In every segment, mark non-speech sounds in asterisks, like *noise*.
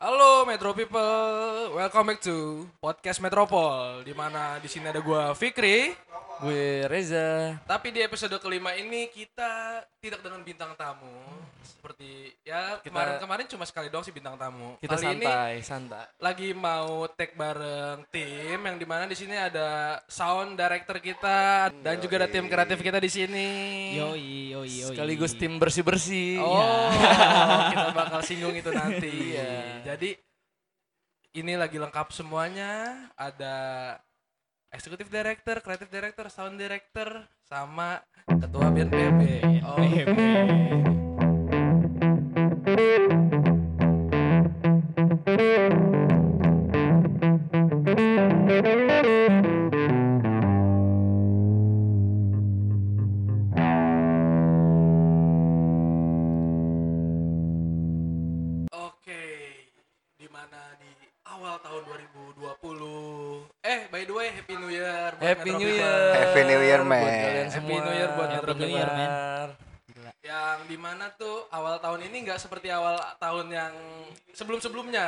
Halo Metro People, welcome back to podcast Metropol. Di mana di sini ada gua Fikri. Gue Reza. Tapi di episode kelima ini kita tidak dengan bintang tamu. Seperti ya kemarin-kemarin cuma sekali doang sih bintang tamu. Kita Kali ini santai, santai. lagi mau take bareng tim yang di mana di sini ada sound director kita dan juga ada tim kreatif kita di sini. Yoi, yoi, yoi. Sekaligus tim bersih-bersih. Oh, *laughs* kita bakal singgung itu nanti. Iya. Jadi ini lagi lengkap semuanya. Ada eksekutif director, kreatif director, sound director, sama ketua BNPB. Oh, Oke, New Year, man. Yang di mana tuh awal tahun ini nggak seperti awal tahun yang sebelum-sebelumnya.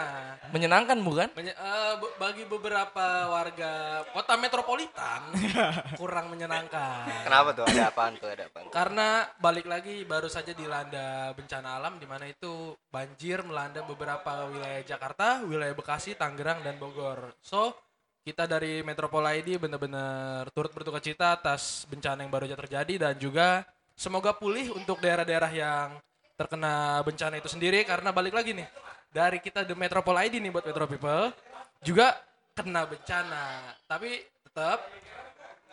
Menyenangkan bukan? Menye- be- bagi beberapa warga kota metropolitan *laughs* kurang menyenangkan. Kenapa tuh? Ada apaan tuh? Ada apaan? Karena balik lagi baru saja dilanda bencana alam di mana itu banjir melanda beberapa wilayah Jakarta, wilayah Bekasi, Tangerang dan Bogor. So, kita dari Metropol ID benar-benar turut berduka cita atas bencana yang baru saja terjadi dan juga semoga pulih untuk daerah-daerah yang terkena bencana itu sendiri. Karena balik lagi nih dari kita The Metropol ID nih buat Metro People juga kena bencana. Tapi tetap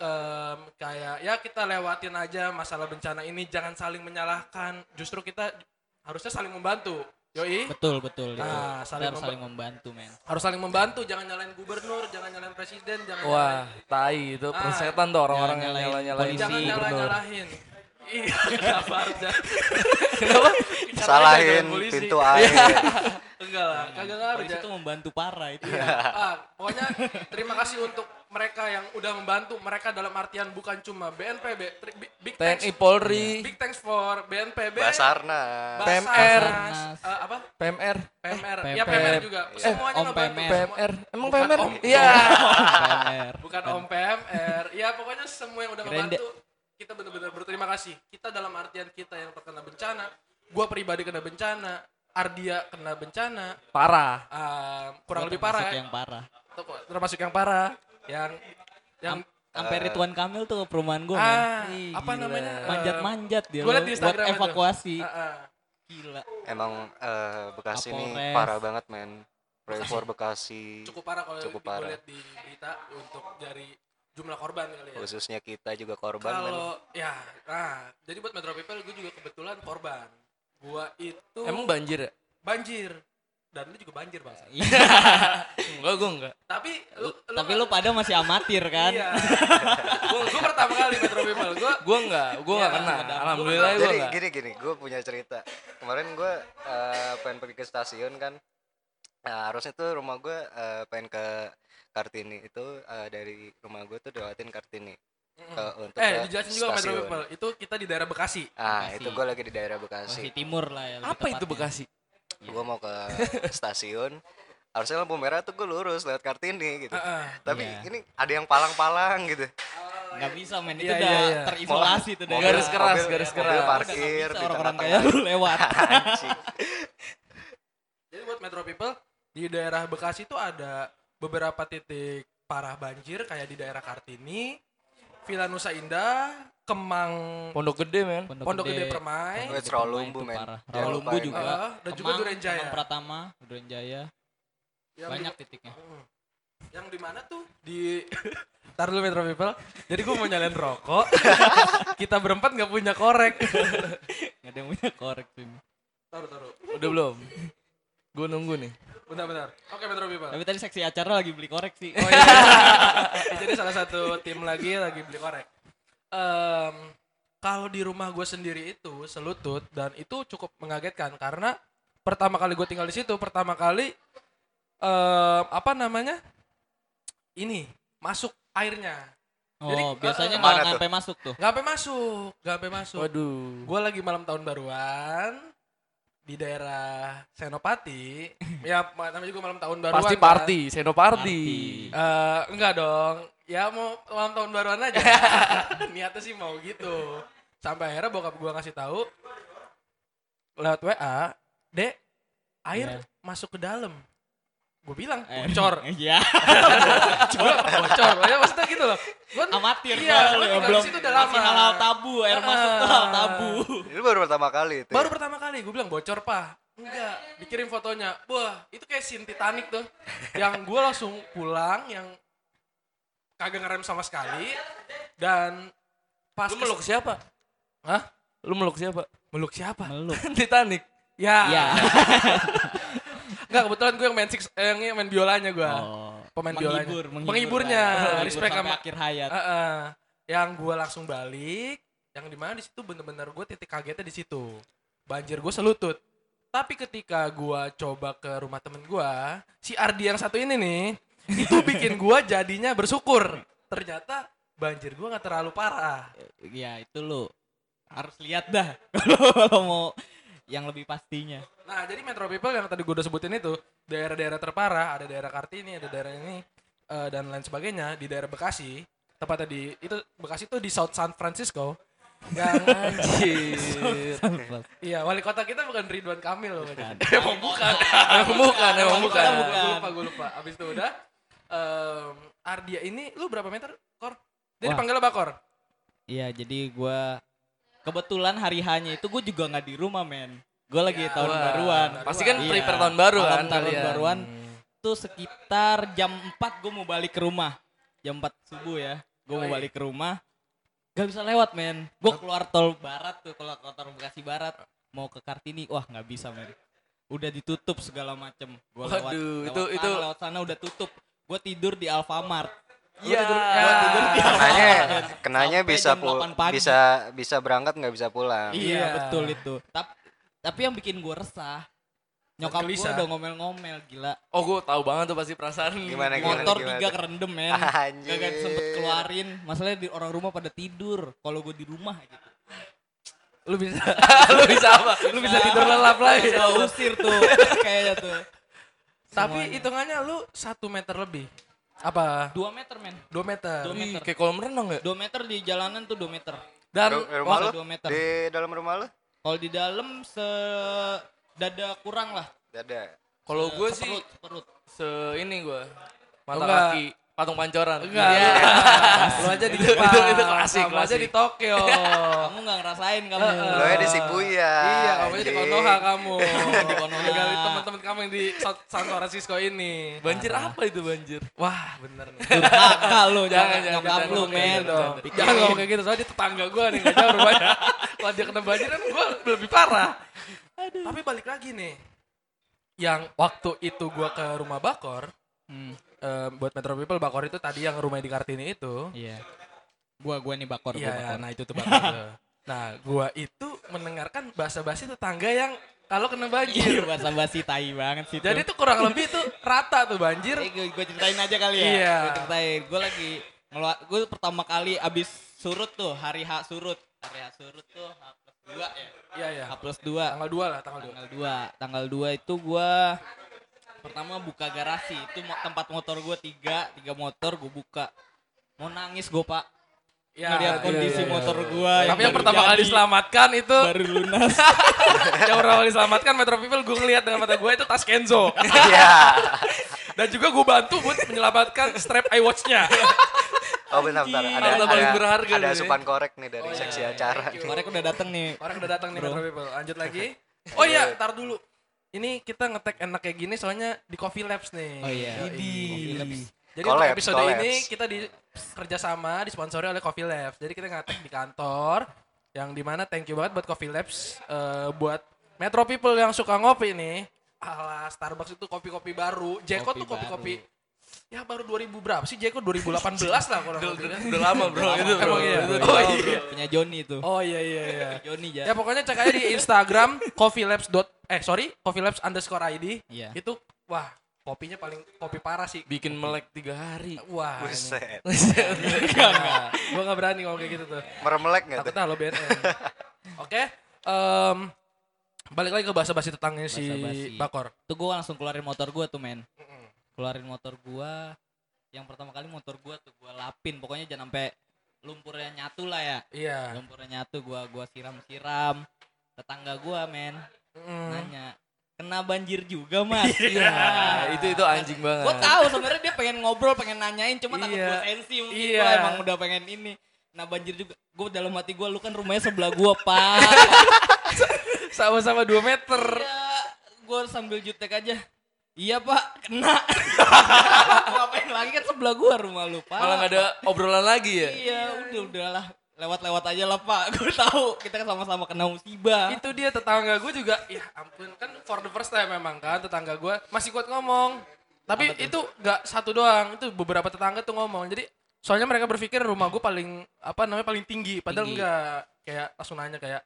em, kayak ya kita lewatin aja masalah bencana ini. Jangan saling menyalahkan. Justru kita harusnya saling membantu yoi Betul, betul. itu. Nah, Kita saling harus memba- saling membantu, men. harus saling membantu jangan nyalain gubernur jangan nyalain presiden jangan Wah, tai itu Ah. persetan tuh orang-orang yang Nyalain nyala-nyalain polisi. jangan nyala gubernur. nyalahin iya *laughs* kenapa harus Salahin pintu air. Enggak lah kagak ngaruh Polisi itu membantu parah itu. ah, pokoknya terima kasih untuk mereka yang udah membantu mereka dalam artian bukan cuma BNPB big thanks TNI Polri, big thanks for BNPB Basarnas. PMR. Basarnas, eh, apa PMR, PMR Eh, ya PMR PMR. juga Eh, semuanya Om ngebantu PMR. PMR. Emang Bukan PMR? Iya. PMR. bukan Om PMR ya pokoknya semua yang udah ngebantu kita benar-benar berterima kasih kita dalam artian kita yang terkena bencana gua pribadi kena bencana Ardia kena bencana Parah. ah, kurang lebih parah termasuk ya yang parah. Termasuk yang parah yang yang Sampai Ridwan Kamil tuh perumahan gue, ah, men. Ih, apa gila. namanya eh, Manjat-manjat dia. gua di buat evakuasi. ah, ah. Gila. Emang eh, Bekasi ini parah banget, men. Pray for Bekasi. cukup parah kalau Cukup parah. lihat di berita untuk dari jumlah korban kali ya Khususnya kita juga korban, kalau ya nah jadi buat Metro People gue juga kebetulan korban gua itu Emang banjir ya? banjir dan lu juga banjir bang *laughs* Iya. Enggak, gue enggak. tapi lu, Tapi lu pada masih amatir kan? iya gua, gua pertama kali Metro People gua Gue enggak, gue enggak Iya, kena. ada. Alhamdulillah gue Jadi enggak. gini gini, gue punya cerita. Kemarin gue eh, pengen pergi ke stasiun kan. Nah, harusnya tuh rumah gue eh, pengen ke Kartini itu eh, dari rumah gue tuh lewatin Kartini untuk eh dijelasin juga Metro. People itu kita di daerah Bekasi Ah, Bekasi. itu gue lagi di daerah Masih Bekasi. timur lah ya. Apa itu. Bekasi? Gue mau ke *laughs* stasiun. Harusnya lampu merah tuh gue lurus lewat Kartini gitu. Heeh. Tapi Iya. ini ada yang palang-palang gitu. Nggak bisa men, itu Iya, udah iya, iya. terisolasi tuh Mobil- Garis keras, mobil- garis mobil keras. parkir Bisa di orang-orang kayak lu lewat. *laughs* Jadi buat Metro People di daerah Bekasi itu ada beberapa titik parah banjir kayak di daerah Kartini Villa Nusa Indah Kemang Pondok Gede, men. Pondok Gede Permai. Wes, Rawalumbu, men. Parah. Jangan Rawalumbu lupain. juga. Ah, dan juga Kemang, Durenjaya. Kemang Pratama, Durenjaya. yang Banyak di- titiknya. Hmm. yang di mana tuh di *laughs* Ntar dulu Metro People jadi gue mau nyalain rokok *laughs* kita berempat nggak punya korek Nggak ada yang punya korek tuh. ini. taruh taruh Udah belum? Gue nunggu nih. bentar bentar oke Metro People Tapi tadi seksi acara lagi beli korek sih. Oh iya. *laughs* Jadi salah satu tim lagi lagi beli korek. Em, kalau di rumah gue sendiri itu selutut dan itu cukup mengagetkan karena pertama kali gue tinggal di situ pertama kali em, apa namanya ini masuk airnya Jadi, Oh, biasanya eh, nggak sampai masuk tuh. nggak sampai masuk nggak sampai masuk Waduh. gue lagi malam tahun baruan di daerah Senopati. *laughs* ya ma- namanya juga malam tahun baruan. Pasti kan. party, Seno party. Eh, enggak dong. Ya mau malam tahun baruan aja. *laughs* Niatnya sih mau gitu. Sampai akhirnya bokap gua ngasih tahu lewat WA, "Dek, air Iya. masuk ke dalam." Gue bilang, Eh, bocor. *laughs* Iya. *laughs* Bocor. Ya maksudnya gitu loh. Gua Amatir Iya, tinggal belum di situ udah lama. halal tabu, air masuk tuh hal tabu. Itu baru pertama kali itu. Baru ya? pertama kali gue bilang bocor, Pak. Enggak, dikirim fotonya. Wah, itu kayak scene Titanic tuh. yang gue langsung pulang yang kagak ngerem sama sekali dan pas Lu meluk siapa? Hah? Lu meluk siapa? Meluk siapa? Meluk. *laughs* Titanic. Ya. Iya. Enggak, kebetulan gue yang main six, eh, yang main biolanya gue. Oh. Pemain biolanya. menghibur, menghibur Penghiburnya. Menghibur respect sama- akhir hayat. Heeh. yang gue langsung balik, yang di mana di situ bener-bener gue titik kagetnya di situ. Banjir gue selutut. Tapi ketika gue coba ke rumah temen gue, si Ardi yang satu ini nih, itu *laughs* bikin gue jadinya bersyukur. Ternyata banjir gue nggak terlalu parah. Ya itu lu harus lihat dah *laughs* kalau mau yang lebih pastinya. Nah, jadi Metro People yang tadi gue udah sebutin itu, daerah-daerah terparah, ada daerah Kartini, ada daerah ini, eh, dan lain sebagainya, di daerah Bekasi, tepatnya di, itu Bekasi tuh di South San Francisco, yang, *laughs* Anjir. iya, wali kota kita bukan Ridwan Kamil loh. *laughs* Emang bukan. Emang bukan, emang bukan. Gue lupa, gue lupa. Abis itu udah, em, Ardia ini, lu berapa meter, Kor? Dia dipanggil apa, Kor? Iya, jadi gua kebetulan hari hanya itu gue juga nggak di rumah, men. Gue lagi Ya, tahun wah. baruan. Pasti kan Iya. prepare tahun baru kan tahun kalian. baruan tuh sekitar jam 4 gue mau balik ke rumah. Jam 4 subuh ya. Gue mau balik ke rumah. Gak bisa lewat, men. Gue keluar tol barat tuh, keluar tol Bekasi Barat. Mau ke Kartini, wah nggak bisa, men. Udah ditutup segala macem. Gua lewat, Waduh, lewat itu- sana, itu- lewat sana udah tutup. Gue tidur di Alfamart. Iya. Di Kenanya, kenanya bisa jam pu- 8 pagi. bisa bisa berangkat nggak bisa pulang. Iya, Iya. betul itu. Tapi tapi yang bikin gue resah, nyokap gue udah ngomel-ngomel gila. Oh, gue tahu banget tuh pasti perasaan. Gimana, gimana, Motor gimana tiga kerendem men. Anjir. *laughs* Gak sempet keluarin. Masalahnya di orang rumah pada tidur. Kalau gue di rumah gitu. Lu bisa, *laughs* lu bisa apa? lu bisa tidur lelap lagi. Bisa usir tuh kayaknya tuh. Tapi hitungannya lu satu meter lebih. Apa? 2 meter men. Dua meter. Dua Ih, meter. kayak kolam renang ya? 2 meter di jalanan tuh 2 meter. Dan Ru- rumah lu? dua meter. Di dalam rumah lu? Kalau di dalam se dada kurang lah. Dada. Kalau gue sih Seperut, seperut. se ini gue mata Enggak. kaki patung pancoran. Enggak. Iya. *laughs* Lu aja di Itu- Jepang. itu- itu klasik, Kamu aja di Tokyo. Kamu nggak ngerasain kamu. Lo ya di Shibuya. iya, kamu aja di. Konoha kamu. *laughs* Di Konoha. Tinggalin teman-teman kamu yang di San Francisco ini. Banjir apa itu banjir? Wah, bener nih. Durhaka lu, Jangan, jangan nyokap lu men. Jangan ngomong kayak gitu, soalnya dia tetangga gue nih, gak jauh rumahnya. *laughs* Kalau dia kena banjir kan gue lebih parah. Tapi balik lagi nih. Yang waktu itu gue ke rumah Bakor, Hmm, eh, buat Metro People, Bakor itu tadi yang rumahnya di Kartini itu. Iya. Gua gua nih bakor, Iya, gua nah itu tuh *laughs* Bakor. tuh. Nah, gue itu mendengarkan bahasa-basi tetangga yang kalau kena Iya, banjir. bahasa basi tai banget sih. Jadi itu kurang lebih tuh rata tuh banjir. eh, gue, gue ceritain aja kali ya. Iya. Gue ceritain. Gue lagi ngeluar, gue pertama kali abis surut tuh, hari H surut. Hari H surut tuh H plus 2 ya. Iya, iya. H plus 2. Tanggal 2 lah, tanggal 2. Tanggal 2. Tanggal 2 itu gua pertama buka garasi. Itu tempat motor gua tiga, tiga motor gua buka. Mau nangis gua, Pak. Ya, Ngeliat iya, kondisi iya, iya. motor gua. Tapi yang baru pertama kali diselamatkan itu baru lunas. *laughs* yang pertama kali diselamatkan Metro People gue ngeliat dengan mata gue itu tas Kenzo. *laughs* Iya. Dan juga gue bantu buat menyelamatkan strap iWatch-nya. *laughs* Oh bentar bentar. Ada Harta paling ada, berharga ada nih. asupan korek nih dari Oh, iya, seksi iya, acara. thank you. Korek udah dateng nih. Orang udah datang nih Bro. Metro People. Lanjut lagi. Oh iya, tar dulu. Ini kita ngetek enak kayak gini soalnya di Coffee Labs nih. Oh iya. Yoi. Coffee Labs. Jadi untuk Collabs, episode collabs. ini kita di kerjasama disponsori oleh Coffee Labs. Jadi kita ngetek di kantor yang di mana thank you banget buat Coffee Labs eh, buat Metro People yang suka ngopi nih. Alah, Starbucks itu kopi-kopi baru. Jeko Kopi tuh kopi-kopi ya baru 2000 berapa sih? Jeko 2018 lah kurang Udah, lebih udah, udah lama bro, itu bro. Emang iya? Oh iya. bro. Punya Joni itu. Oh iya iya iya. *laughs* Joni ya. Ya pokoknya cek aja di Instagram *laughs* coffeelabs dot eh sorry coffeelabs underscore id Iya. itu wah kopinya paling kopi parah sih. Bikin melek tiga hari. Wah. Buset. Enggak enggak. Gua enggak berani ngomong kayak gitu tuh. Meremelek nggak tuh? Takutnya lo BNN. Oke. em, balik lagi ke bahasa basi tetangnya si Basa-basi. Bakor. Tuh gue langsung keluarin motor gue tuh men. Keluarin motor gue. Yang pertama kali motor gue tuh gue lapin. Pokoknya jangan sampai lumpurnya nyatu lah ya. Iya. Lumpurnya nyatu gue gua siram-siram. Tetangga gue men Mm. nanya. Kena banjir juga mas. *laughs* Iya, itu itu anjing banget. Gue tahu sebenarnya dia pengen ngobrol, pengen nanyain, cuma takut Iya. gue sensi mungkin Iya. gua emang udah pengen ini. Nah banjir juga, gue dalam hati gue, lu kan rumahnya sebelah gue pak. *laughs* Sama-sama 2 meter. Iya, gue sambil jutek aja. Iya pak, kena. *laughs* Ngapain lagi kan sebelah gue rumah lu pak. Malah nggak ada obrolan lagi ya. Iya, udah udahlah. Lewat-lewat aja lah pak. *laughs* Gue tahu kita kan sama-sama kena musibah. Itu dia tetangga gue juga, ya ampun kan for the first time memang kan tetangga gue masih kuat ngomong. Tapi itu gak satu doang, itu beberapa tetangga tuh ngomong. Jadi soalnya mereka berpikir rumah gue paling apa namanya paling tinggi, padahal Tinggi. enggak. Kayak langsung nanya kayak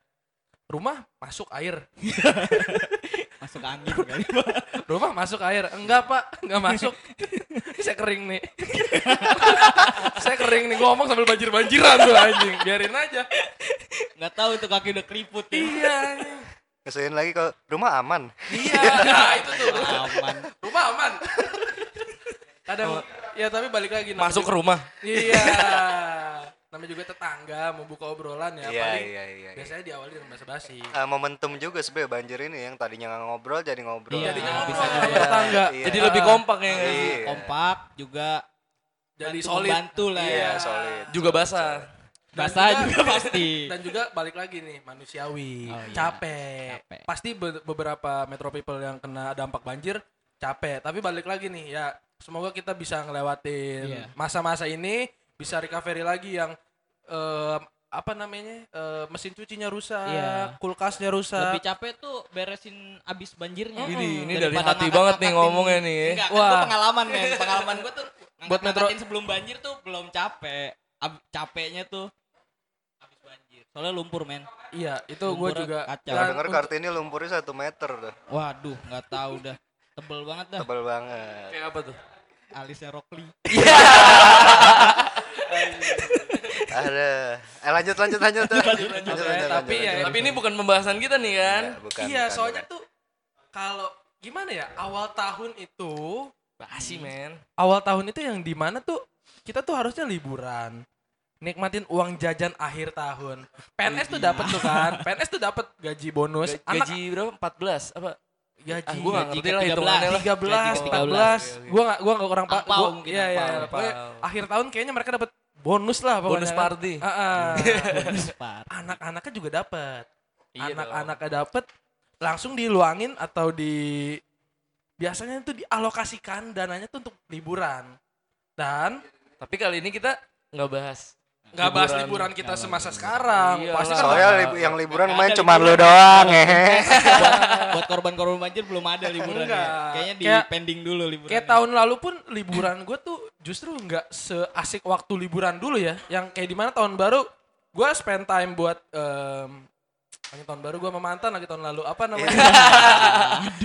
rumah masuk air, *laughs* Masuk angin kali pak. *laughs* rumah masuk air, enggak pak, enggak masuk. Saya kering nih. *laughs* Saya kering nih, ngomong sambil banjir-banjiran tuh anjing. Biarin aja. Nggak tahu tuh kaki udah keriput ya. Iya. Ngeselin lagi kalau rumah aman. Iya, *laughs* nah, itu tuh. Aman. Rumah aman. Kadang ya tapi balik lagi Masuk ke rumah. Iya. Namanya juga tetangga mau buka obrolan ya Iya paling iya iya. iya. biasanya diawali dengan basa-basi. Eh, momentum juga sebenarnya banjir ini yang tadinya nggak ngobrol jadi ngobrol. Iya, Jadinya bisa ngobrol sama juga. tetangga. Iya. Jadi lebih kompak ya. Iya. Kompak juga. Jadi bantu solid. membantu lah Iya, ya. solid. Juga basah. Basah juga *laughs* pasti. Dan juga balik lagi nih manusiawi, Oh, iya. capek. Capek. Pasti be- beberapa metro people yang kena dampak banjir capek. Tapi balik lagi nih ya, semoga kita bisa ngelewatin Iya. masa-masa ini, bisa recovery lagi yang eh, apa namanya eh, mesin cucinya rusak, Iya. kulkasnya rusak. Lebih capek tuh beresin abis banjirnya. Ini ini dari hati ngangkat- banget nih ngomongnya nih. ya. Enggak, kan Wah. gua pengalaman men. Pengalaman gue tuh *laughs* Buat metro- sebelum banjir tuh belum capek. Ab- capeknya tuh abis banjir. Soalnya lumpur men. Iya, itu gue juga. kacau. denger Kartini lumpurnya satu meter tuh. Waduh, nggak tahu dah. Tebel banget dah. Tebal banget. Kayak apa tuh? Alisnya Rockly. *laughs* *laughs* Ada. Eh lanjut lanjut lanjut. lanjut, lanjut, Oke, tapi ya- Tapi ini bukan pembahasan kita nih kan. Iya, bukan, iya, bukan, soalnya bukan. tuh kalau gimana ya awal tahun itu Basi men. awal tahun itu yang di mana tuh kita tuh harusnya liburan nikmatin uang jajan akhir tahun PNS tuh dapat tuh kan PNS tuh dapat gaji bonus Ga- anak Gaji berapa? 14 apa? gaji Ah, gue gak gaji ngerti lah ke-13. hitungannya lah. 13, Gaji ke-13. 14 gua gak gua gak kurang pak gua- iya iya pokoknya Angpau. akhir tahun kayaknya mereka dapat bonus lah pokoknya Bonus kan. party. Ah, ah. Par. anak-anaknya juga dapat Iya anak-anaknya dapat langsung diluangin atau di biasanya itu dialokasikan dananya tuh untuk liburan dan Tapi kali ini kita nggak bahas. Nggak bahas Liburan. liburan kita semasa sekarang Iyalah. pasti kan Soalnya libu- yang liburan main cuma lu liburan. doang *laughs* ya. Buat korban-korban banjir belum ada liburannya. Enggak. Kayaknya di Kayak- pending dulu liburan. kayak tahun lalu pun liburan gue tuh justru nggak seasik waktu liburan dulu ya yang kayak di mana tahun baru gue spend time buat em, lagi tahun baru gue sama mantan lagi tahun lalu apa namanya *laughs*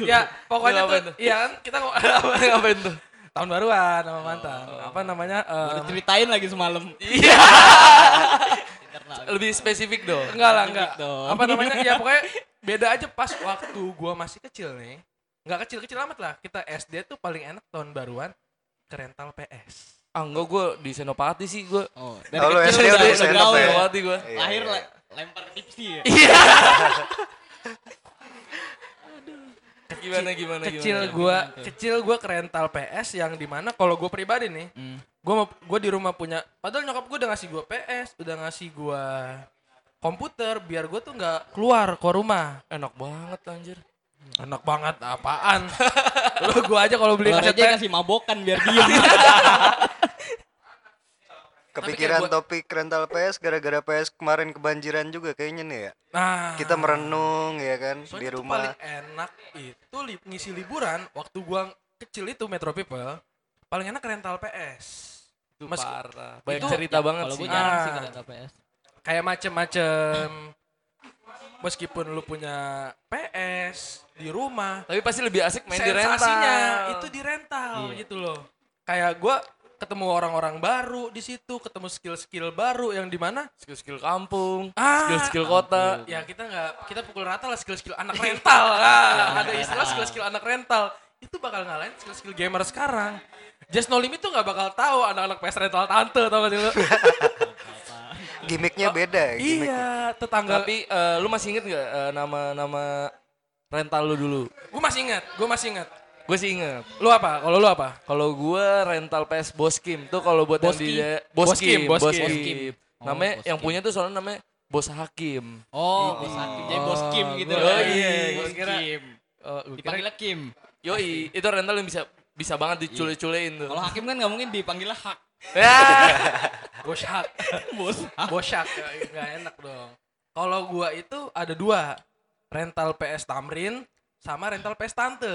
ya pokoknya tuh iya kan kita *laughs* Ngapain tuh? Tahun baruan sama mantan apa namanya em, Ceritain lagi semalam. Iya. Lebih spesifik dong. Enggak lah, enggak. dong. Apa namanya? Ya pokoknya beda aja pas waktu gua masih kecil nih. Enggak kecil-kecil amat lah. Kita SD tuh paling enak tahun baruan ke rental PS. Ah enggak gue di Senopati sih gue. Oh, Oh, lu SD udah udah, gaul ya? Senopati gue. Iya, Lahir iya. le- lempar tipsi ya. *laughs* *laughs* Gimana gimana Kecil gimana? gua, Gimana kecil gua ke rental PS yang di mana kalau gua pribadi nih, Hmm. gua di rumah punya padahal nyokap gua udah ngasih gua PS, udah ngasih gua komputer biar gua tuh nggak keluar ke rumah. Enak banget anjir. Enak banget apaan? *laughs* Lu gua aja kalau beli kaset aja kasih mabokan biar diem. *laughs* Kepikiran buat- topik rental PS gara-gara PS kemarin kebanjiran juga kayaknya nih ya. Nah, Kita merenung ya kan di rumah. paling enak itu li- ngisi liburan waktu gua kecil itu Metro People paling enak rental PS. Itu Meski- parah. Banyak itu- cerita banget Kalau sih. gue Ah. sih rental PS. Kayak macem-macem meskipun lu punya PS di rumah, Tapi pasti lebih asik main di rental. sensasinya itu di rental Iya. gitu loh. Kayak gua ketemu orang-orang baru di situ, ketemu skill-skill baru yang di mana Skill-skill kampung, Ah, skill-skill kota. ya kita nggak kita pukul rata lah skill-skill anak rental *laughs* ah, ada istilah skill-skill anak rental itu bakal ngalahin skill-skill gamer sekarang Just No Limit tuh nggak bakal tahu anak-anak PS rental tante tau gak sih lu? *laughs* Gimiknya beda. gimmick. iya, tetangga. Tapi eh, lu masih inget gak eh, nama-nama rental lu dulu? gue masih ingat, gue masih ingat. Gue sih inget. Lu apa? Kalau lu apa? Kalau gue rental PS Boskim tuh kalau buat yang di Boskim. Boskim, Boskim, Boskim. Oh, Namanya yang Boskim. punya tuh soalnya namanya Bos Hakim. Oh, bos Hakim. Jadi bos Kim gitu. Oh, lah. iya, bos gua kira- Kim. Oh, kira- Dipanggilnya Kim. Yoi, itu rental yang bisa bisa banget dicule-culein tuh. Kalau Hakim kan nggak mungkin dipanggilnya Hak. Ya. Boshak. *laughs* Bos Hak. *laughs* Boshak. Gak enak dong. Kalau gua itu ada dua. Rental PS Tamrin sama rental PS Tante.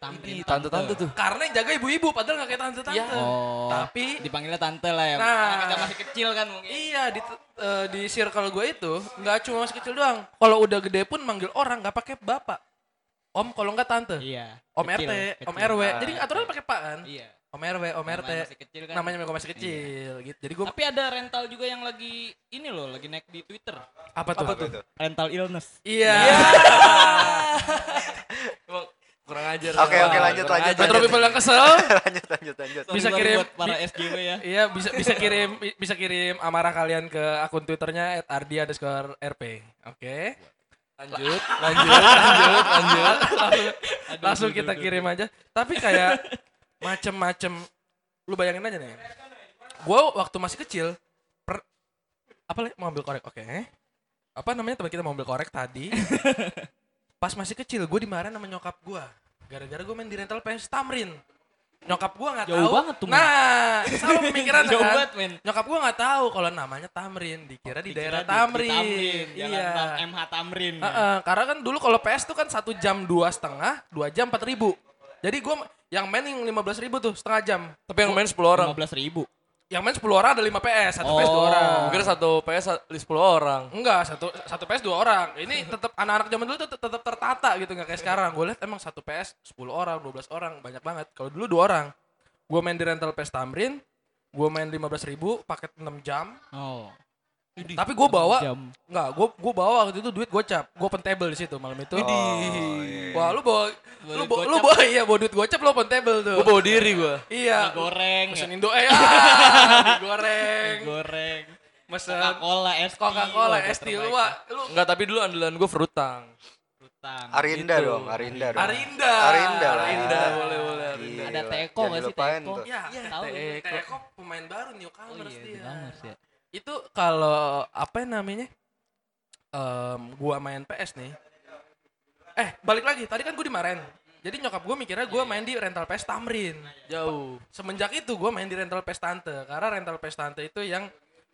Tamrin, Tante-tante tuh. Karena yang jaga ibu-ibu padahal gak kayak tante-tante. Ya. Oh. Tapi dipanggilnya tante lah ya. Nah. Karena kita masih kecil kan mungkin. Iya di eh, di circle gue itu nggak cuma masih kecil doang. Kalau udah gede pun manggil orang nggak pakai bapak. Om kalau nggak tante. Iya. Om kecil, RT, kecil. Om RW. Ah, Jadi aturan pakai pak kan? Iya. Om RW, Om Namanya RT. masih kecil kan. Namanya memang masih kecil gitu. Jadi gue Tapi ada rental juga yang lagi ini loh, lagi naik di Twitter. apa tuh? Apa tuh? Rental illness. Iya. *laughs* Emang kurang ajar. Oke, oke, Wah, lanjut, lanjut. Metro People yang kesel. *laughs* lanjut, lanjut, lanjut. Bisa kirim- buat para SJW ya. *laughs* Iya bisa bisa kirim bisa kirim amarah kalian ke akun twitternya @ardi underscore rp. Oke. Lanjut, lanjut, *laughs* lanjut, lanjut. langsung, langsung kita kirim aja. Tapi kayak macem-macem, lu bayangin aja nih. Gue waktu masih kecil, per, apa lagi mau ambil korek? Oke. Apa namanya teman kita mau ambil korek tadi? Pas masih kecil, gue dimarahin sama nyokap gue. Gara-gara gue main di rental PS Tamrin. Nyokap gue nggak tahu. banget tuh, Nah, sama pemikiran *laughs* Jauh kan. banget, men. Nyokap gue nggak tahu kalau namanya Tamrin, dikira di Dikira daerah di- di Tamrin. Tamrin, Jalan iya. MH Tamrin. ya. Heeh, karena kan dulu kalau PS tuh kan satu jam dua setengah, dua jam empat ribu. Jadi gue yang main yang lima belas ribu tuh setengah jam. Tapi yang main 10 orang. 15 ribu. Yang main 10 orang ada 5 PS, satu PS dua Oh. orang. Gue kira satu PS 10 orang. Enggak, satu satu PS dua orang. Ini tetap anak-anak zaman dulu tuh tetap tertata gitu nggak kayak sekarang. Gue lihat emang satu PS 10 orang, 12 orang, banyak banget. Kalau dulu dua orang. Gue main di rental PS Tamrin, gue main 15 ribu, paket 6 jam. Oh. Tapi gue bawa Jam. Enggak, gue gue bawa waktu itu duit gocap. Gue open table di situ malam itu. Oh, iya. Wah, lu bawa lu, bawa, lu bawa iya bawa duit gocap lu open table tuh. Gue bawa diri gue. Iya. Mie goreng. ya. Mesen Indo eh *laughs* ah, goreng. Mie goreng. Mesen Coca-Cola, es. Coca-Cola, es lu, lu Enggak, tapi dulu andalan gue frutang. Rutang. Arinda Gitu. dong, Arinda dong. Arinda. Arinda. Arinda, boleh, boleh, Gila, Ada Teko jangan nggak sih, Teko? Ya, Tahu. Teko. Teko pemain baru newcomers Oh iya, dia. Newcomers ya. Itu kalau apa namanya? Em, gua main PS nih. Eh, balik lagi. Tadi kan gue dimarahin. Jadi nyokap gue mikirnya gue main di rental PS Tamrin. Jauh. semenjak itu gue main di rental PS Tante karena rental PS Tante itu yang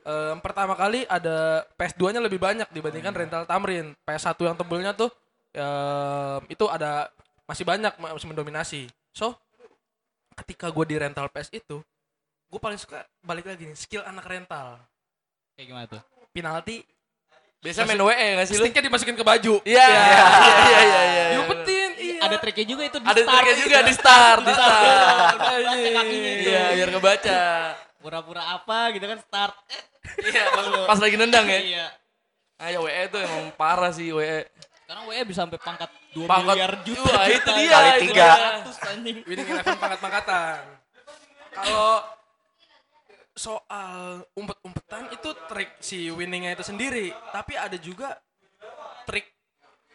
em, pertama kali ada PS2 nya lebih banyak dibandingkan rental Tamrin PS1 yang tebelnya tuh em, itu ada masih banyak ma- masih mendominasi so ketika gue di rental PS itu gue paling suka balik lagi nih skill anak rental Kayak gimana tuh? penalti Biasa main WE gak sih lu? sticknya dimasukin ke baju Iya, iya, iya, iya, iya. diumpetin iya Ada triknya juga itu di Ada start. triknya juga di start, di start. Itu. Iya, biar kebaca. Pura-pura apa gitu kan start. *laughs* Iya, pas, lagi nendang ya. Iya. Ayo WE tuh emang parah sih WE. Sekarang WE bisa sampai pangkat 2 Pangkat- miliar juta. Wah, itu dia, Kali itu tiga. dia. 100 anjing. winning eleven pangkat-pangkatan. Kalau soal umpet-umpetan itu trik si winningnya itu sendiri, tapi ada juga trik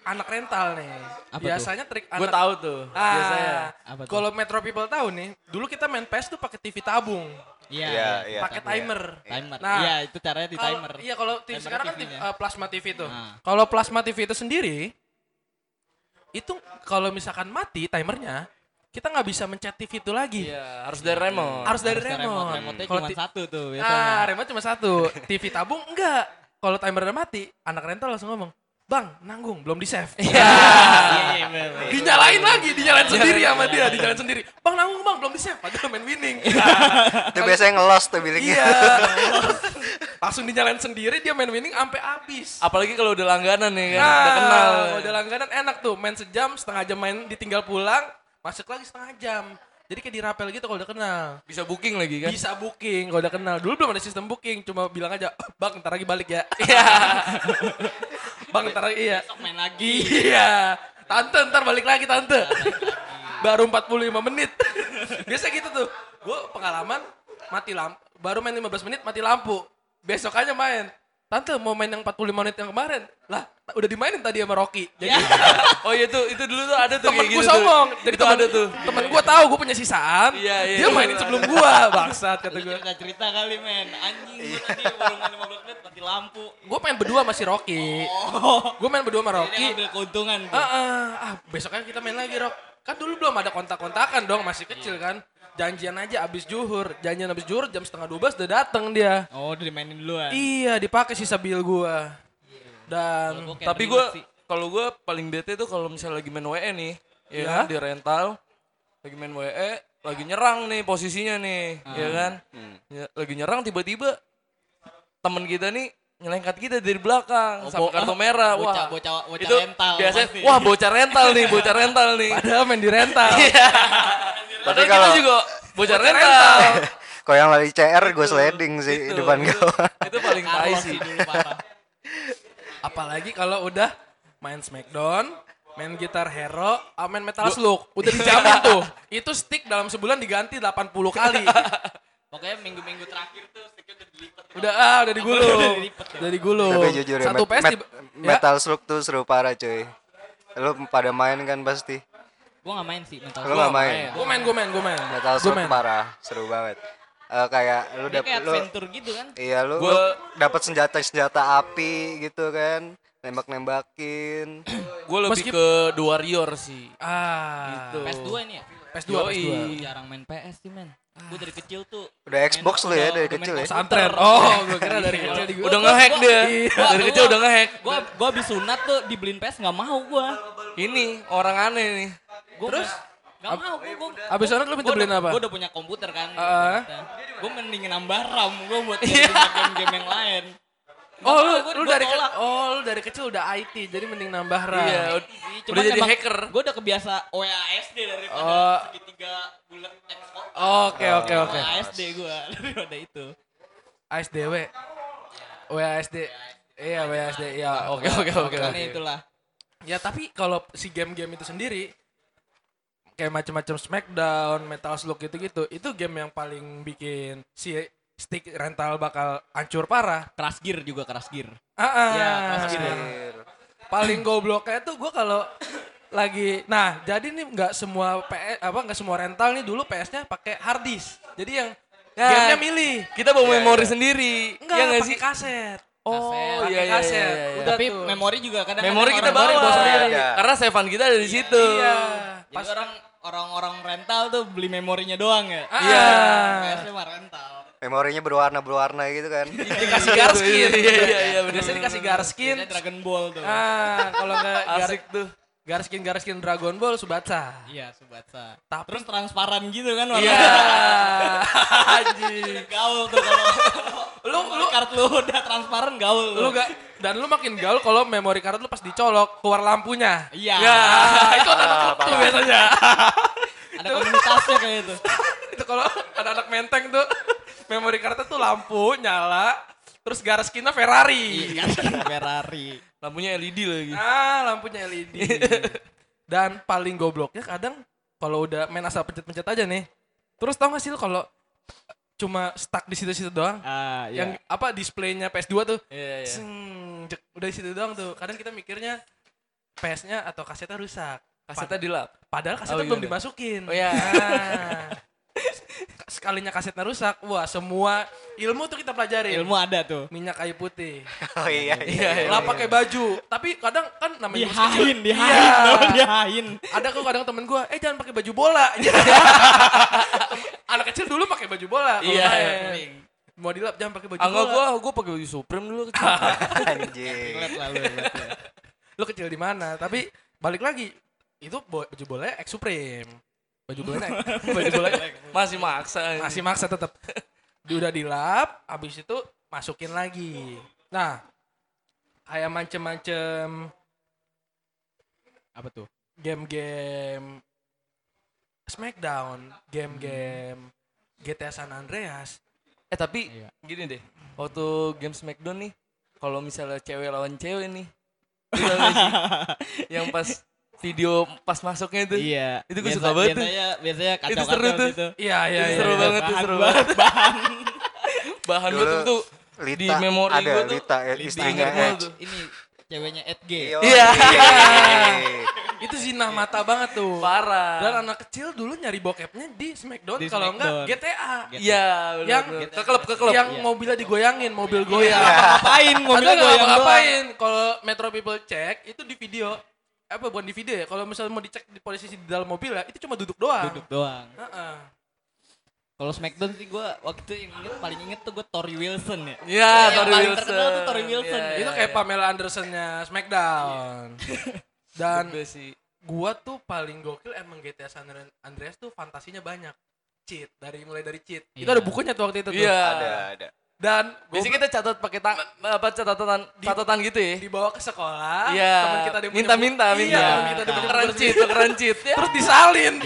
anak rental nih. Apa biasanya trik Gue anak tahu tuh, Ah, biasanya. Apa tuh? Kalau Metro People tahu nih, dulu kita main PS tuh pakai TV tabung, Iya, Iya, iya. iya. pakai timer. Timer. Nah, Iya, itu caranya di timer. Iya, kalau TV Timer sekarang kan. TV, eh, plasma TV tuh. Nah. Kalau plasma TV itu sendiri itu kalau misalkan mati timernya, kita nggak bisa mencet TV itu lagi. Iya, harus dari remote. Harus dari Harus remote. Remote-nya Kalau cuma ti- satu tuh biasanya. Ah, remote cuma satu. TV tabung enggak. Kalau timernya mati, anak rental langsung ngomong, "Bang, nanggung, belum di-save." Iya, *laughs* iya, bener, bener. dinyalain lagi, dinyalain sendiri sama dia, dinyalain sendiri. "Bang, nanggung, Bang, belum di-save." Padahal main winning. Itu biasanya ngelos tuh biliknya. iya. *laughs* langsung dinyalain sendiri, dia main winning sampai habis. Apalagi kalau udah langganan nih kan, Nah, udah kenal. kalau udah langganan enak tuh, main sejam, setengah jam main ditinggal pulang, masuk lagi setengah jam. Jadi kayak di rapel gitu kalau udah kenal. Bisa booking lagi kan? Bisa booking kalau udah kenal. Dulu belum ada sistem booking, cuma bilang aja, "Bang, ntar lagi balik ya." *laughs* Iya. *laughs* Bang, ntar lagi iya. Besok main lagi. Iya. Tante, ntar balik lagi tante. Baru 45 menit. *laughs* Biasa gitu tuh. Gue pengalaman mati lampu. Baru main 15 menit mati lampu. Besokannya main. Tante mau main yang 45 menit yang kemarin. Lah, udah dimainin tadi sama Rocky. Jadi *laughs* Oh iya tuh, itu dulu tuh ada tuh temen kayak gue gitu sombong. tuh. Jadi itu temen, ada tuh. Temen gue tahu gue punya sisaan. Iya, iya, Dia iya. mainin sebelum gue. Bangsat kata gue. cerita cerita kali men. Anjing gue tadi baru main 15 menit mati lampu. Gue main berdua sama si Rocky. Oh. Gue main berdua sama Rocky. ngambil keuntungan Ah, tuh. ah, ah, besoknya kita main lagi, Rok. Kan dulu belum ada kontak-kontakan dong, masih kecil kan. Janjian aja abis juhur. Janjian abis juhur jam setengah 12 udah dateng dia. Oh, udah dimainin duluan. Iya, dipakai sisa bil gua. Dan Gua Tapi gue kalau gue paling bete tuh kalau misalnya lagi main WE nih, ya, Ya. kan di rental, lagi main WE, lagi nyerang nih posisinya nih, ya kan? Ya, lagi nyerang tiba-tiba temen kita nih nyelengkat kita dari belakang Oh, sampai bo- kartu merah. bocah- wah, bocah- bocah itu rental biasanya, pasti. wah bocah rental nih, bocah rental nih. padahal main di rental. Padahal kita kalau- juga bocah rental. Kalau yang lari CR gue sliding sih Itu, depan itu, gawang. itu paling tai sih. sih dulu parah. Apalagi kalau udah main Smackdown, main gitar hero, main Metal Slug. Udah dijamin tuh. Itu stick dalam sebulan diganti 80 kali. Pokoknya minggu-minggu terakhir tuh sticknya udah dilipat. Udah ah, udah digulung. Udah dilipet ya. Udah digulung. Tapi jujur ya, Satu met- met- ya, Metal Slug tuh seru parah cuy. Lu pada main kan pasti. Gua gak main sih mental. Lu Gua gak main? Gue main, gue main, gue main. Metal Gua Slug main. parah, seru banget. Eh, kayak lu Dia dap kayak lu adventure gitu kan. iya lu, Gua- lu dapat senjata-senjata api gitu kan. Nembak-nembakin. *clears throat* Gue lebih Meskip- ke The Warrior sih. Ah. Gitu. PS2 ini ya? PS2, Yoi. PS2. Gua jarang main PS sih men. Gue dari kecil tuh. Udah Xbox lu ya, dari kecil ya? Pesantren. Oh, gue *laughs* kira dari kecil di Udah ngehack dia. Gua- Dari gua- kecil udah ngehack. Gua gua habis sunat tuh dibeliin PS nggak mau gua. Ini orang aneh nih. Gua Terus? Gak mau, gua, gua, Abis sunat lu minta gua beliin apa? Gua udah punya komputer kan. Heeh. Gue mendingin nambah RAM gue buat punya game-game yang lain. Oh, lu, lu dari ke- tolak. oh, lu dari kecil udah IT, jadi mending nambah RAM. Iya, Sih, udah jadi hacker. Gue udah kebiasa OASD daripada Oh. segitiga bulat Xbox. Oke, oke, oke. OASD gue *laughs* daripada itu. ASDW. WASD. Iya, WASD. Iya, oke, oke, oke. Oke. itulah. Ya, tapi kalau si game-game itu sendiri kayak macam-macam Smackdown, Metal Slug gitu-gitu, itu game yang paling bikin si stick rental bakal hancur parah. Crash Gear juga Crash Gear. Ah, ah. Iya, Crash Gear. paling gobloknya tuh gue kalau lagi nah jadi nih nggak semua PS apa nggak semua rental nih dulu PS-nya pakai hard disk jadi yang Ya, gamenya milih Kita bawa memori sendiri. enggak Iya nggak pakai sih? kaset Oh, Kaset. iya, iya, iya, kaset iya, iya. udah Tapi tuh. memori juga kadang Memori kita bawa bawa sendiri. Ada. Karena sevan kita ada di situ. iya Jadi pas orang orang-orang rental tuh beli memorinya doang ya. Ah, Iya. PS-nya mah rental. Memorinya berwarna-berwarna gitu kan. *laughs* dikasih garskin Iya, iya, iya, iya, biasanya dikasih garskin Dragon Ball tuh. ah kalau nggak gar, Asik tuh. garskin garskin Dragon Ball Subatsa Iya, Subatsa. Tapi- Terus transparan gitu kan warna. iya *laughs* anjing gaul tuh kalau lu lu card lu udah transparan gaul lu gak dan lu makin gaul kalau memori card lu pas dicolok keluar lampunya Iya. Ya, *laughs* itu anak tuh biasanya. Ada komunitasnya kayak itu. itu kalau ada anak menteng tuh memori cardnya tuh lampu nyala, terus gariskinnya Ferrari. Iya, Ferrari. Lampunya LED lagi. Ah, lampunya LED. *laughs* Dan paling gobloknya kadang kalau udah main asal pencet-pencet aja nih. Terus tau gak sih kalau cuma stuck di situ-situ doang? Ah, Yang apa displaynya PS2 tuh. Iya, iya. Seng, jek, udah di situ doang tuh. Kadang kita mikirnya PS-nya atau kasetnya rusak. Kasetnya dilap. Padahal kasetnya Oh, belum gimana? dimasukin. Oh, iya. Nah, *laughs* sekalinya kasetnya rusak, wah semua ilmu tuh kita pelajari. Ilmu ada tuh. Minyak kayu putih. Oh iya. iya. lah pakai baju. Tapi kadang kan namanya. Dihain, dihain, Iya. tau, dihain. Ada kok kadang temen gue, eh jangan pakai baju bola. *laughs* Anak kecil dulu pakai baju bola. Iya, main. Mau dilap jangan pakai baju Angga bola. gua gua pakai baju Supreme dulu kecil. *laughs* Anjing. Lu, kecil di mana? Tapi balik lagi, itu baju bola X Supreme. Baju bola *laughs* baju Masih maksa. ini. masih maksa tetap. *laughs* Udah dilap, habis itu masukin lagi. Nah, kayak macem-macem Apa tuh? game-game Smackdown, game-game GTA San Andreas. Eh tapi Iya. gini deh, waktu game Smackdown nih, kalau misalnya cewek lawan cewek nih, *laughs* yang pas video pas masuknya itu, Iya. Itu gue suka banget. Biasanya biasanya Itu kacau seru tuh. gitu. Iya, iya, Itu iya. seru iya. banget Bahan- seru *laughs* bahan- banget. bahan. Bahan gue tuh Lita di memori ada gua tuh Lita ya, di istrinya Edge. tuh. Ini ceweknya Edge. Iya. Iya. *laughs* Itu zina mata banget tuh. Parah. Dan anak kecil dulu nyari bokepnya di Smackdown Di kalau enggak. GTA. Iya, Yang- ke klub ke klub. Yang Iya. mobilnya digoyangin, mobil goyang. *laughs* Ngapain nggak goyang ngapain. Kalau Metro People cek itu di video apa bukan di video ya. Kalau misalnya mau dicek di posisi di dalam mobil ya, itu cuma duduk doang. Duduk doang. Heeh. Kalau Smackdown sih gue waktu itu yang inget paling inget tuh gue Tori Wilson ya. Iya, Yang Tori paling Wilson. terkenal tuh Tori Wilson. Iya, itu kayak iya. Pamela Andersonnya Smackdown. Dan best sih. gua tuh paling gokil emang GTA San Andreas tuh fantasinya banyak. Cheat dari mulai dari cheat. Itu Iya. ada bukunya tuh waktu itu tuh. Iya. Ada, ada. Dan Biasanya kita catat pakai tang apa catatan catatan gitu ya. dibawa ke sekolah, Iya. teman kita Minta-minta, minta. Iya, teman kita tukeran cheat ya. Terus disalin. *laughs*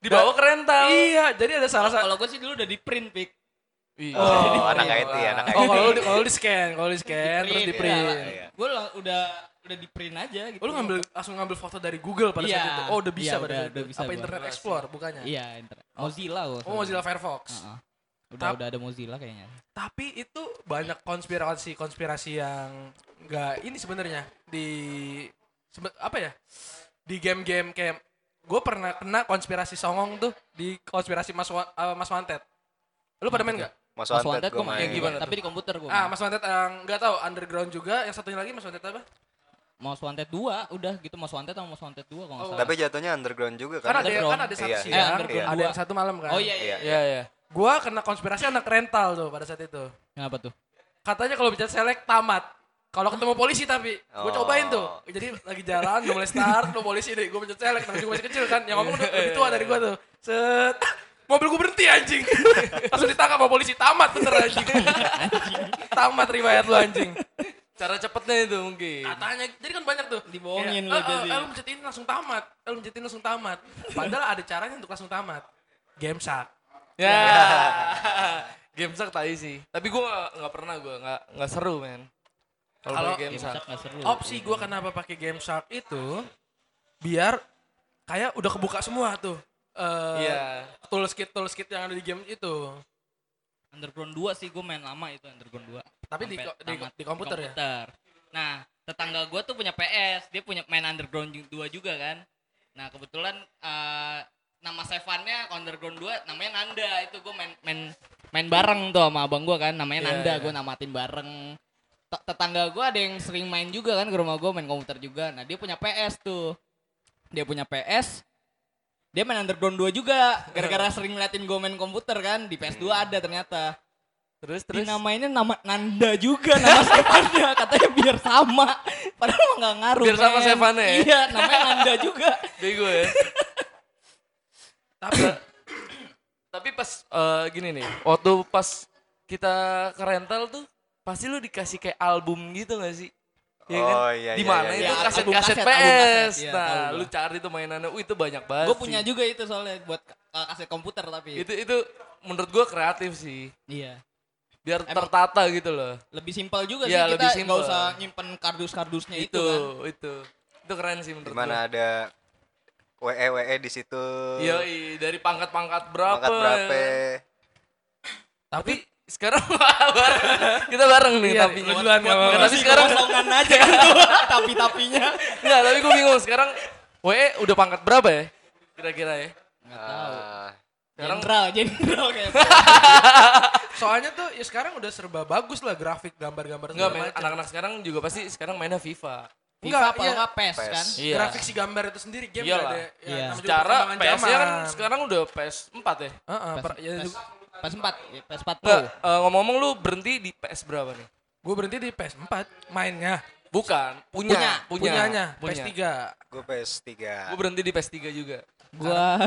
Dibawa ke rental. iya, jadi ada salah satu Kalau gue sih dulu udah di print pick. Iya. Oh, anak IT, anak IT. Oh, kalau di, kalau di scan, kalau di scan terus di print. Iya. Gue udah udah di print aja gitu. Oh, lu ngambil langsung ngambil foto dari Google pada saat Iya. itu. Oh, udah bisa Iya, pada udah- saat itu. udah bisa Apa. Internet Explorer bukannya? Iya, internet. Mozilla. Oh, Mozilla Firefox. Heeh. Udah Tap- udah ada Mozilla kayaknya. Tapi itu banyak konspirasi-konspirasi yang enggak ini sebenarnya di sebe- apa ya? Di game-game kayak gue pernah kena konspirasi songong tuh di konspirasi Mas Wa- eh, Mas Wanted. Lu pada main nggak? Mas Mas Wanted Wanted gue main, gimana tapi di komputer gue. Ah, Mas Wanted yang nggak tahu underground juga. Yang satunya lagi Mas Wanted apa? Most Wanted 2 udah gitu Most Wanted sama Most Wanted 2 kalau nggak Oh. salah. Tapi jatuhnya underground juga Kan kan. ada kan ada satu Iya. siang, Eh, underground ada dua. yang satu malam kan. Oh iya iya. Iya, iya. Gua kena konspirasi anak rental tuh pada saat itu. Kenapa tuh? Katanya kalau bicara selek tamat. Kalau ketemu polisi tapi, gue Oh. cobain tuh. Jadi lagi jalan, udah mulai start, udah polisi deh. Gue pencet selek, namanya juga masih kecil kan. Yang ngomong udah lebih tua dari gue tuh. Set, mobil gue berhenti anjing. *laughs* Langsung ditangkap sama polisi, tamat bener anjing. tamat riwayat lu anjing. Cara cepetnya itu mungkin. Katanya, jadi kan banyak tuh. Dibohongin Kayak, lu "Eh, eh, jadi." eh, lu mencet ini langsung tamat. Eh, lu mencet ini langsung tamat. Padahal ada caranya untuk langsung tamat. Game Shark. Ya. *laughs* game sak tai sih. Tapi gua nggak pernah gua nggak nggak seru men. Kalau game Game sak. Shark nggak seru. opsi gue kenapa pakai game shark itu biar kayak udah kebuka semua tuh eh Iya. tools kit tools kit yang ada di game itu Underground 2 sih gue main lama itu Underground 2. Tapi di ko- di- tamat di komputer ya? Nah, tetangga gue tuh punya PS, dia punya main Underground 2 juga kan. Nah, kebetulan eh, nama sevannya Underground 2 namanya Nanda. Itu gue main main main bareng tuh sama abang gue kan, namanya Iya, Nanda. iya. Gue namatin bareng. Te- Tetangga gue ada yang sering main juga kan ke rumah gue main komputer juga. Nah, dia punya PS tuh. Dia punya PS, dia main Underground 2 juga gara-gara *laughs* sering ngeliatin gue main komputer kan di PS2 ada ternyata Terus terus terus. namainnya nama Nanda juga nama *laughs* Sevannya katanya biar sama padahal nggak ngaruh Biar sama. Sevannya ya? iya namanya Nanda juga *laughs* Bego ya. Tapi Tapi pas eh, gini nih, waktu pas kita ke rental tuh pasti lu dikasih kayak album gitu gak sih? Iya kan? Oh, iya, Di iya, mana iya, itu iya. kaset Album kaset kaset, album kaset, PS. iya, nah, lu cari tuh mainannya, uh itu banyak banget. gue punya juga itu soalnya buat uh, kaset komputer tapi Itu itu menurut gua kreatif sih. iya Biar Emang- tertata gitu loh. lebih simpel juga Iya, sih lebih kita simpel. nggak usah nyimpen kardus-kardusnya itu, itu, kan itu. Itu keren sih menurut Di mana gua. ada WE WE di situ. Yoi, dari pangkat-pangkat berapa. Pangkat berapa? Tapi sekarang bareng. *laughs* kita bareng nih Iya, tapi. lu duluan, nggak. Nggak, tapi sekarang kosongan aja kan tuh *laughs* tapi-tapinya Enggak, tapi gue bingung sekarang WE udah pangkat berapa ya? Kira-kira ya? nggak tahu Ah, Sekarang jenderal jenderal kayak *laughs* soalnya tuh ya sekarang udah serba bagus lah grafik gambar-gambar enggak, macam. anak-anak sekarang juga pasti sekarang mainnya FIFA. Enggak, apa iya. nggak PES PES. kan Iya. grafik si gambar itu sendiri game Iyalah. nggak ada ya, Iya. Secara PS nya kan sekarang udah PS4 ya? Heeh, PES, per- ya, PES, PS4 ya, PS4 Pro Enggak, eh, ngomong-ngomong lu berhenti di PS berapa nih? gue berhenti di PS4 mainnya Bukan, punya, Punya, punya, punyanya punya. PS3 gue PS3. Gue berhenti di PS3 juga. gua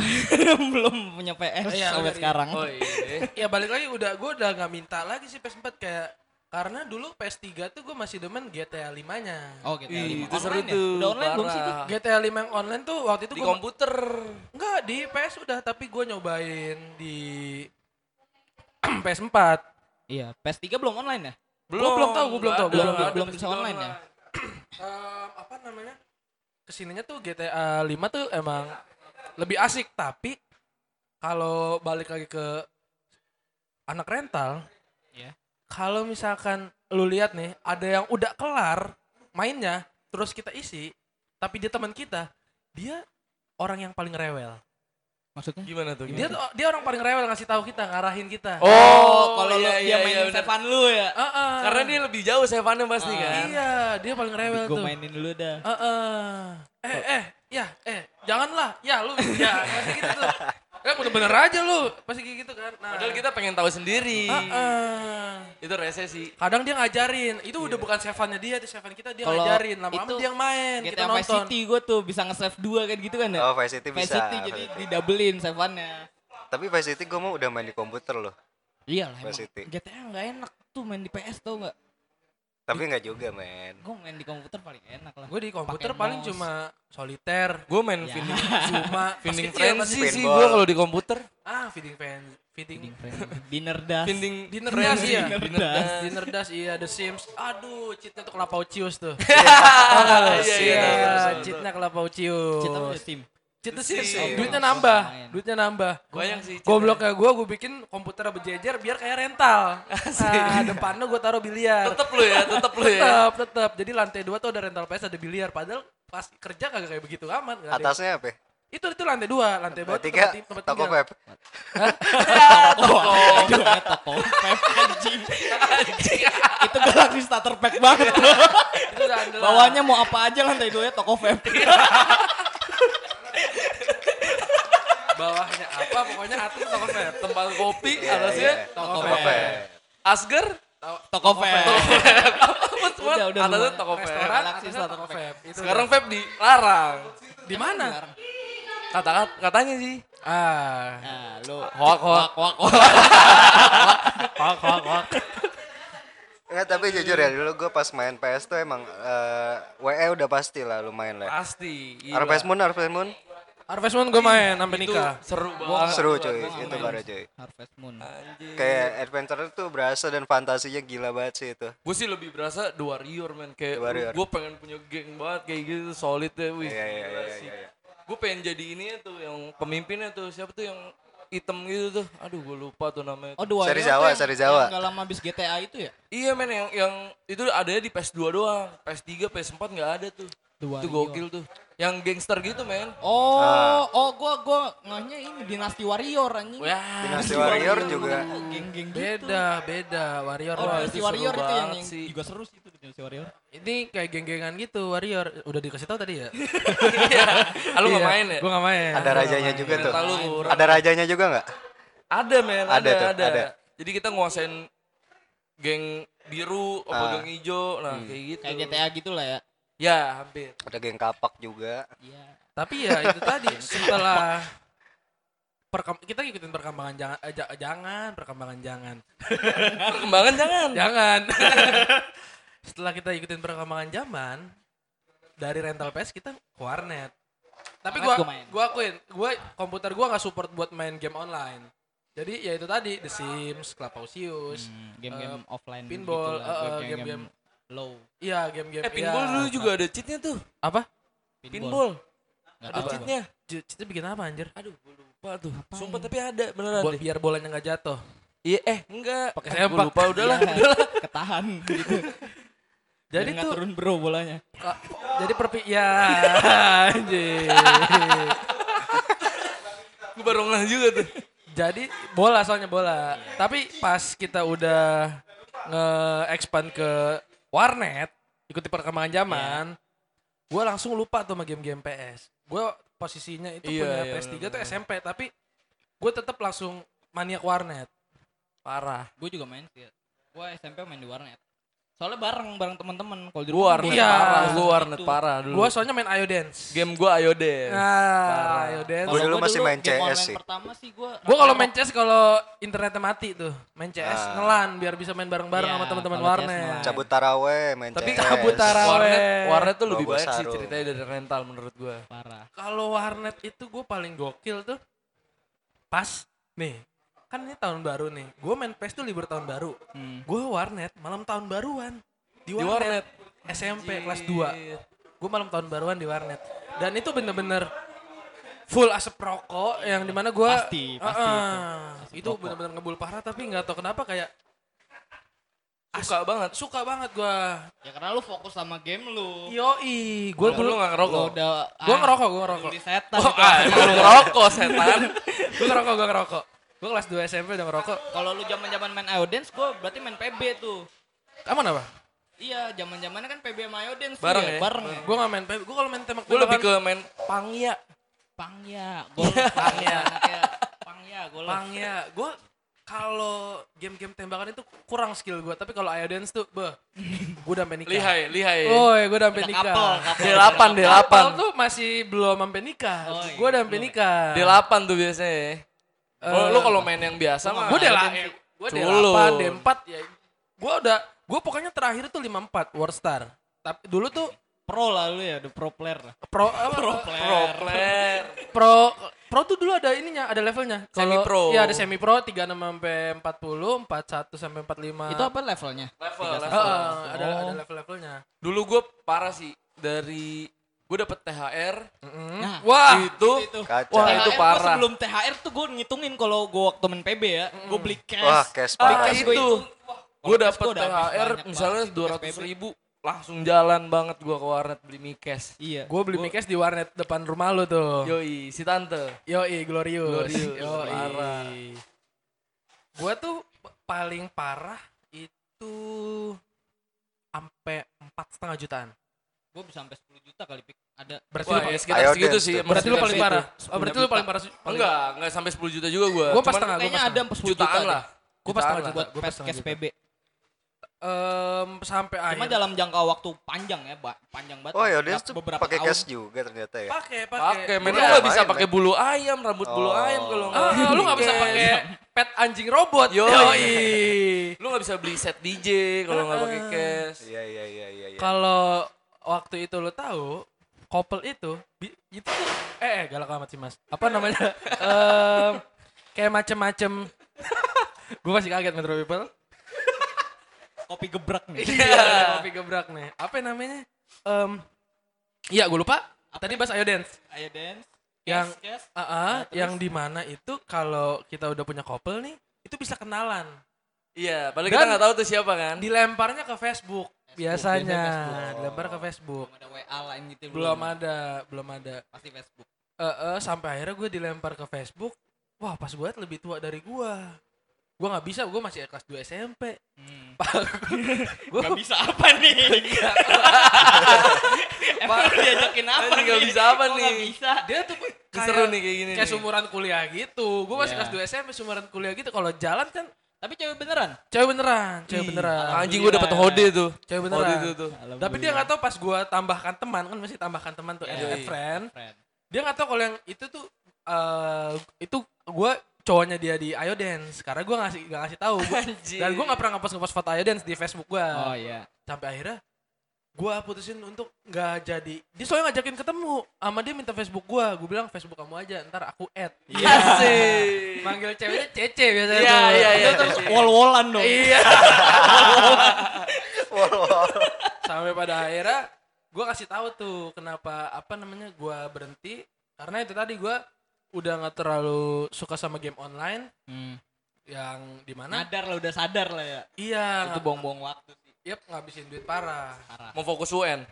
belum punya PS Iya, sampai dari- sekarang Oh iya. ya balik lagi udah gue udah nggak minta lagi sih PS4 kayak Karena dulu PS3 tuh gue masih demen GTA 5-nya. Oh GTA Ih, 5. itu seru Online ya? tuh. Udah online belum sih itu? GTA 5 yang online tuh waktu itu Di gue komputer. enggak di PS udah tapi gue nyobain di *clears throat* PS4. Iya, PS3 belum online ya? Belum, belum tahu, gua belum tahu, ada, belum- nggak ada belum PS3 bisa online ya? *clears throat* Em, apa namanya? Ke sininya tuh GTA 5 tuh emang lebih asik tapi kalau balik lagi ke anak rental, Iya. Kalau misalkan lu lihat nih ada yang udah kelar mainnya terus kita isi tapi dia teman kita dia orang yang paling rewel Maksudnya? Gimana tuh? dia Gimana? dia orang paling rewel ngasih tahu kita ngarahin kita Oh, kalau lu iya, dia iya, mainin iya. Sevan lu ya? Heeh. Karena dia lebih jauh sevannya pasti Ah. kan. iya dia paling rewel Gue tuh mainin dulu dah. Heeh. eh eh ya eh janganlah ya lu ya pasti gitu tuh ya bener-bener aja lu pasti kayak gitu kan nah Padahal kita pengen tahu sendiri. Heeh. Itu rese sih. kadang dia ngajarin itu udah bukan sevannya dia itu sevan kita dia Kalau ngajarin lama-lama itu dia yang main kita GTA Vice nonton City gue tuh bisa nge-save 2 kan gitu kan ya? Oh, Vice City Vice bisa. City jadi Vice didoublein Sevannya. Tapi Vice City gue mau udah main di komputer loh. Iya lah Vice emang. City. GTA nggak enak tuh main di PS tau nggak? Tapi nggak juga men. Gue main di komputer paling enak lah. gue di komputer Pakai paling mouse. cuma soliter Gue main Ya. feeding, cuma *laughs* feeding frenzy sih gue kalau di komputer. ah feeding fan feeding. Dinner das. Feeding Dinner frenzy. das, iya. Dinner das. Dinner Das iya The Sims aduh cheatnya tuh kelapa cius tuh *laughs* Iya, iya, iya iya. cheatnya kelapa cius Cita udah tim. cheat The The Sims Sims. duitnya nambah duitnya nambah Banyak sih. Gobloknya gue, gue bikin komputer berjejer biar kayak rental. *laughs* Nah, depannya gue taruh biliar. Tetep lu ya, tetep lu ya. tetep, tetep. Jadi lantai dua tuh ada rental PS, ada biliar. Padahal pas kerja kagak kayak begitu ada yang- Atasnya apa? Itu itu lantai dua, lantai bawah Tiga, tempat, tempat toko web. *laughs* Toko. Toko. Pep anjing. Itu galaxy starter pack banget. Itu. Bawahnya mau apa aja lantai dua ya toko vape. *laughs* apa? Pokoknya atas toko vape. Tempat kopi, Iya, atasnya iya. Toko Toko vape. Asger, Toko vape. *laughs* udah, udah, atasnya semua. toko vape. Restoran, atasnya toko vape. Sekarang vape dilarang. di mana? Kata katanya sih. Ah, Nah, lu Hoak, hoak. hoak hoak. kok kok kok. Enggak, tapi jujur ya dulu gue pas main PS tuh emang eh, WE udah pasti lah lumayan lah. Pasti. gila. Harvest Moon, Harvest Moon Harvest Moon gue main sampai nikah. seru banget. seru cuy, nggak itu baru cuy. Harvest Moon. Anjing. Kayak adventure tuh berasa dan fantasinya gila banget sih itu. Gue sih lebih berasa The Warrior men kayak gue pengen punya geng banget kayak gitu solid deh wih. Iya iya iya iya. iya. Gue pengen jadi ini tuh yang pemimpinnya tuh siapa tuh yang hitam gitu tuh. Aduh gue lupa tuh namanya. Oh, dua Seri Jawa, seri Jawa. Yang gak lama habis GTA itu ya? Iya men yang yang itu adanya di PS2 doang. PS3, PS4 nggak ada tuh. Dua Itu gokil tuh. Yang gangster gitu men. Oh, Ah. oh gua gua ngahnya ini Dinasti Warrior anjing. Wah. Dinasti Warrior juga. Geng-geng gitu. Beda, beda. Warrior Oh. Dinasti Warrior itu yang, sih. juga seru sih itu Dinasti Warrior. Ini kayak geng-gengan gitu, Warrior. Udah dikasih tahu tadi ya? Ah, *laughs* lu nggak Iya, main ya? Gue gak main. Ada rajanya juga tuh. Ada rajanya juga nggak? Ada men, Ada ada, ada. ada. Jadi kita nguasain geng biru apa Ah. geng hijau, nah kayak gitu. Kayak GTA gitu lah ya. Ya, hampir. Ada geng kapak juga. Iya. Tapi ya itu tadi setelah perkem kita ngikutin perkembangan jangan eh, ja- jangan perkembangan jangan *laughs* Perkembangan jangan. jangan *laughs* setelah kita ikutin perkembangan zaman dari rental PS kita ke warnet tapi gua gua akuin gua komputer gua nggak support buat main game online jadi ya itu tadi The Sims, Clubhouse, Hmm, game-game Eh, offline pinball, gitu lah, eh, game-game game-game. Low. iya game-game Eh, pinball iya. dulu juga ada cheatnya tuh. apa Pinball. Nggak Ada cheatnya. Itu bikin apa anjir Aduh, gue lupa tuh. Sumpah tapi ada beneran Bo- deh. biar bolanya nggak jatuh Iya, eh enggak. Pakai Eh, sempak. Lupa udahlah. Iya, *laughs* ketahan gitu. *laughs* jadi tuh turun bro bolanya. Ka- jadi perpi ya *laughs* anjir. Gue baru ngeh juga tuh. Jadi bola soalnya bola. Tapi pas kita udah nge-expand ke warnet, ikuti perkembangan zaman, gue langsung lupa tuh sama game-game PS. Gue posisinya itu Iya, punya iya, PS3 tuh. SMP, tapi gue tetap langsung maniak warnet. Parah. Gue juga main sih. Gue SMP main di warnet. Soalnya bareng bareng teman-teman. Kalau di rumah warnet Iya. parah, gue warnet Itu. parah dulu. Gua soalnya main Ayo Dance. Game gue ayo deh. Nah, Ayo Dance. Gua dulu gua masih main CS sih. Pertama sih gua. Gua kalau main. CS kalau internetnya mati tuh, main CS Ah. ngelan biar bisa main bareng-bareng Iya, sama teman-teman warnet. Cabut taraweh, main Tapi CS. cabut taraweh. warnet, warnet tuh lebih Bawa baik sih ceritanya dari rental menurut gue. parah. Kalau warnet itu gue paling gokil tuh pas nih kan ini tahun baru nih. Gue main PES tuh libur tahun baru. Hmm. Gue warnet malam tahun baruan di Di warnet. SMP kelas 2. Gue malam tahun baruan di warnet. Dan itu bener-bener full asap rokok yang di mana gue Pasti, pasti itu itu. Asap rokok. bener-bener ngebul parah tapi nggak tahu kenapa kayak Suka banget. suka banget gue Ya karena lu fokus sama game lu. yoi gue Gue dulu dulu gak ngerokok. Gue ngerokok gue ngerokok di setan Oh, gitu. ah, lu ngerokok setan. *laughs* gue ngerokok gue ngerokok gue kelas 2 SMP udah ngerokok Kalau lu zaman-zaman main Iodance, gua berarti main PB tuh. kamu apa Iya, zaman-zamannya kan PB sama Iodance tuh Bareng ya, ya? bareng ya. gue gak main gue kalau main tembak Gue lebih ke main pangya. Pangya, *laughs* gol Pangya, Pangya, gol. Pangnya, gue kalau game-game tembakan itu kurang skill gue, tapi kalau Ayo Dance tuh, beh, gue udah sampai nikah. Lihai, lihai. Oh, ya gue udah sampai Udah nikah. couple, couple. D8, D8. Kapal tuh masih belum sampai nikah. Oh, iya, gue udah sampai nikah. D8 tuh biasanya. Ya. Kalau Eh, lu kalau main yang biasa mah. Gue ada D8, yang- gue Culu. D8, D4 ya. Gue udah, gue pokoknya terakhir tuh 54 World Star. Tapi dulu tuh Pro lah lu ya, the pro player lah. pro apa, Pro Pro player. player. pro pro tuh dulu ada ininya, ada levelnya. Kalau- Semi-pro. Iya, ada semi pro 36 sampai 40, 41 sampai 45. Itu apa levelnya? Level, Tiga level. satu. Heeh, ada Oh. ada level-levelnya. Dulu gue parah sih dari gue dapet THR Nah, Wah, itu itu. Kacau. Wah, THR itu gua parah. sebelum THR tuh gue ngitungin kalau gue waktu main PB ya, gue beli cash. Wah, cash Ah, parah. cash itu. gua itu. Gue cash dapet gua THR misalnya dua cash ratus ribu langsung jalan banget gue ke warnet beli mie cash. Iya. gue beli mikes di warnet depan rumah lu tuh. Yoi, si tante. Yoi, Glorious. Glorious, Yoi. parah. Gue tuh paling parah itu sampai empat setengah jutaan. Gue bisa sampai 10 juta kali pik. Ada. Berarti Wah, lu ya paling, sekitar Ayo segitu sih. berarti lu paling parah. Oh, berarti lu paling parah. Enggak, enggak sampai 10 juta juga gue. Gua pas Kayaknya pas ada sampai 10 juta jutaan deh. lah. Gua pas juta. Buat cash, juta. PB. Em, sampai Cuma akhir. dalam jangka waktu panjang ya, Ba. Panjang banget. Oh ya, Beberapa- dia tuh beberapa pakai cash juga ternyata ya. Pakai, pakai. Pakai, men lu bisa pakai bulu ayam, rambut bulu Oh. ayam kalau Ah, nggak. lu gak bisa pakai pet anjing robot. Yoi. Lu gak bisa beli set DJ kalau nggak pakai cash. Iya, iya, iya, iya. iya. Kalau waktu itu lu tahu, couple itu itu tuh eh, eh galak amat sih Mas. Apa namanya? *laughs* Em, kayak macem-macem *laughs* Gue masih kaget Metro People. Kopi gebrak nih. Iya, *laughs* kopi gebrak nih. Apa namanya? Em, Iya, gue lupa. Tadi bahas Ayo Dance. Ayo dance. Yang- cash, cash. Ah, ah, Nah, terus? yang di mana itu kalau kita udah punya couple nih, itu bisa kenalan. Iya, padahal Dan- kita nggak tahu tuh siapa kan. Dilemparnya ke Facebook, biasanya. Dilempar ke Facebook. Belum ada WA lain gitu. Belum ada, belum ada. Pasti Facebook. Eh, eh, sampai akhirnya gue dilempar ke Facebook. Wah, pas gue lebih tua dari gue. Gue nggak bisa, gue masih kelas 2 SMP. Hmm. gue Gak bisa apa nih? Emang diajakin apa nih? nggak bisa apa nih? *laughs* nggak bisa. dia tuh kayak, Seru nih kayak gini kayak sumuran kuliah gitu. Gue masih Iya. kelas 2 SMP, sumuran kuliah gitu. Kalau jalan kan Tapi cewek beneran? cewek beneran, cewek Ih, beneran. Anjing gue dapet hode tuh. Cewek Hode beneran. itu tuh. Tapi dia nggak tahu pas gue tambahkan teman kan masih tambahkan teman tuh Iya. add- add friend. Friend. Dia nggak tahu kalau yang itu tuh eh itu gue cowoknya dia di Ayo Dance karena gue ngasih nggak ngasih tahu *laughs* Anjing. dan gue nggak pernah ngepost ngepost foto Ayo Dance di Facebook gue Oh iya. sampai akhirnya gue putusin untuk nggak jadi dia soalnya ngajakin ketemu sama dia minta Facebook gue gue bilang Facebook kamu aja ntar aku add Iya sih. manggil ceweknya Cece biasanya Iya, tuh. iya, iya. Terus wall-wallan dong. iya *laughs* Wow. sampai pada akhirnya gue kasih tahu tuh kenapa apa namanya gue berhenti karena itu tadi gue udah nggak terlalu suka sama game online Hmm. yang di mana Sadar lah, udah sadar lah ya. iya Itu buang-buang waktu yep ngabisin duit parah Parah. Mau fokus UN.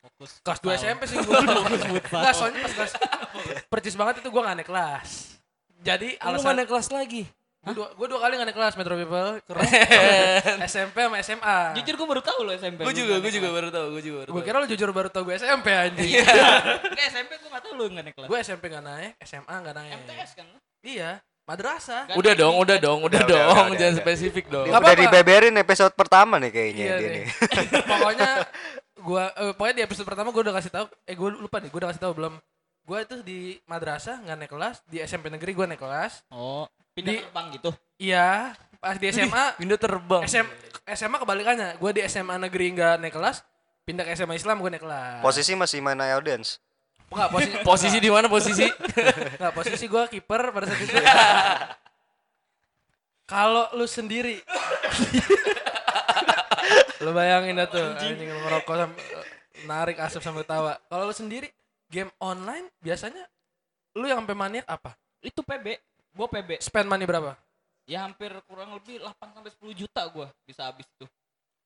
Fokus. kelas 2 SMP sih *laughs* gue nggak soalnya pas kelas percis banget itu gue gak naik kelas jadi Lu alasan gak naik kelas lagi. gue dua, gua dua kali gak naik kelas Metro People keren SMP sama SMA Jujur gue baru tahu lo SMP. Gue juga, gue juga baru tahu, gue juga baru gue tahu. kira lu jujur baru tau gue SMP anjing *laughs* Enggak SMP gue gak tahu lo gak naik kelas. gue SMP gak naik SMA gak naik MTS kan? lo? iya madrasah. Kan Udah dong, udah dong, udah Udah, udah, dong, udah, *laughs* jangan udah. spesifik dong. Dia Nggak udah apa-apa. dibeberin episode pertama nih kayaknya Iya dia nih. *laughs* pokoknya gua eh, pokoknya di episode pertama gua udah kasih tahu eh gua lupa nih gua udah kasih tahu belum gua itu di madrasah nggak naik kelas di SMP negeri gua naik kelas Oh, pindah Di- terbang gitu. iya pas di SMA Pindah terbang. SM, SMA kebalikannya gua di SMA negeri nggak naik kelas pindah ke SMA Islam gua naik kelas Posisi masih main IO dance. Enggak, posisi *laughs* Posisi di mana posisi? *laughs* Enggak, posisi gua kiper pada saat itu *laughs* kalau lu sendiri lu bayangin dah tuh anjing ngerokok sampai narik asap sampai tawa kalau lu sendiri game online biasanya lu yang sampai maniak apa Itu PB. Gua PB. spend money berapa Ya hampir kurang lebih 8 sampai 10 juta gua bisa habis itu.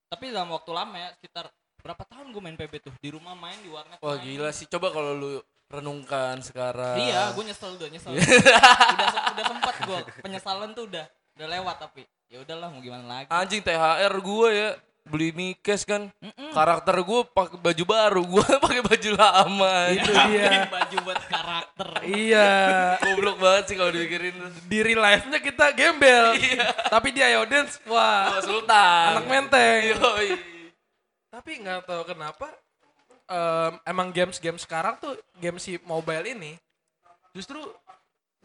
Tapi dalam waktu lama ya, sekitar berapa tahun gua main PB tuh? Di rumah main, di warnet Wah main. gila sih, coba kalau lu renungkan sekarang. Iya, gue nyesel *laughs* udah nyesel. udah udah sempat gue penyesalan tuh udah udah lewat tapi ya udahlah mau gimana lagi. Anjing THR gue ya beli Mikes kan karakter gue pakai baju baru gue *laughs* pakai baju lama itu itu dia baju buat karakter. iya goblok banget sih kalau dipikirin di real life-nya kita gembel tapi dia Ayo Dance wah oh, Sultan anak menteng Yoi. Tapi nggak tahu kenapa em, emang games-games sekarang tuh game si mobile ini justru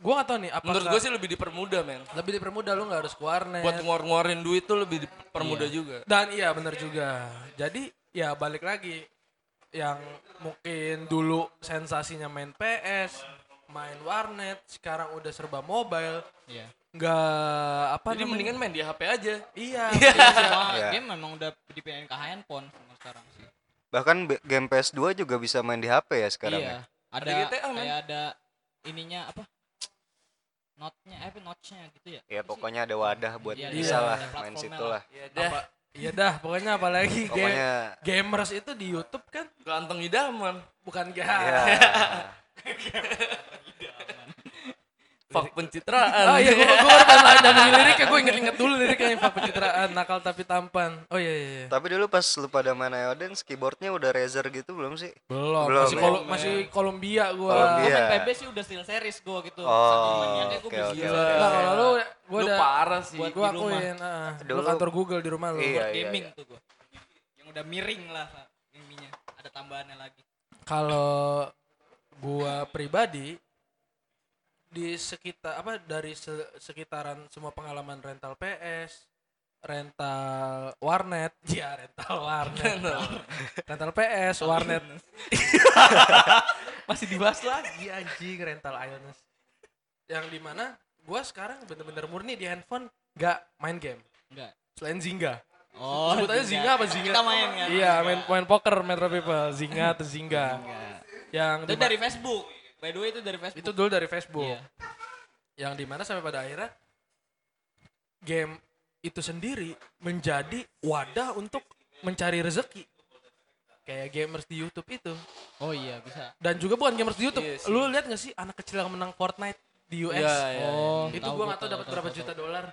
gua nggak tahu nih apa menurut gue sih lebih dipermudah men lebih dipermudah lu nggak harus ke warnet. Buat nguar-nguarin duit tuh lebih dipermudah juga. Dan iya bener juga. Jadi ya balik lagi yang mungkin dulu sensasinya main PS main warnet sekarang udah serba mobile Iya. Nggak apa jadi namanya? mendingan main di HP aja iya Semua Iya. game memang udah dipindahin ke handphone semua sekarang sih. Bahkan game PS2 juga bisa main di HP ya sekarang iya. ya. Ada, Ada GTA, kayak ada ininya apa? Notnya, eh apa notnya gitu ya? Ya pokoknya ada wadah buat Iya, bisa iya. lah main situ lah. lah. ya dah iya dah pokoknya apalagi game Pokoknya gamers itu di YouTube kan kantong idaman bukan *laughs* gak ya fak pencitraan Oh iya, gue gue baru pengen nyambungin liriknya, gue inget-inget dulu liriknya yang pencitraan, nakal tapi tampan. Oh iya iya. iya. Tapi dulu pas lu pada main IO dance keyboardnya udah Razer gitu belum sih? Belum, Belum, masih ya? Kol- masih Columbia gue. Columbia. Gue Iya. main PB sih udah steel series gue gitu. Oh, gue oke, oke. Nah kalau lu, gue udah, parah sih buat gue di rumah. akuin, lu Dulu- kantor Google di rumah lu. Iya, Buat iya, gaming iya. tuh gue. Yang udah miring lah ininya. Ada tambahannya lagi. Kalau gua pribadi di sekitar apa dari se- sekitaran semua pengalaman rental PS, rental warnet, *laughs* ya rental warnet, rental PS, warnet, *laughs* masih dibahas lagi anjing rental Ionis, yang di mana gua sekarang bener-bener murni di handphone gak main game, Enggak. selain Zingga. Oh, Sebutannya Zingga apa Zingga? Kita main kan? Iya, main main poker Metro People, Zingga atau Zingga. Yang Itu dari Facebook. By the way itu dari Facebook. itu dulu dari Facebook. Iya. Yang di mana sampai pada akhirnya game itu sendiri menjadi wadah untuk mencari rezeki. Kayak gamers di YouTube itu. Oh iya bisa. Dan juga bukan gamers di YouTube. Iya sih. Lu lihat gak sih anak kecil yang menang Fortnite di US? Iya, iya, Oh, Itu tahu gua gua gak tahu dapat berapa tahu, juta dolar.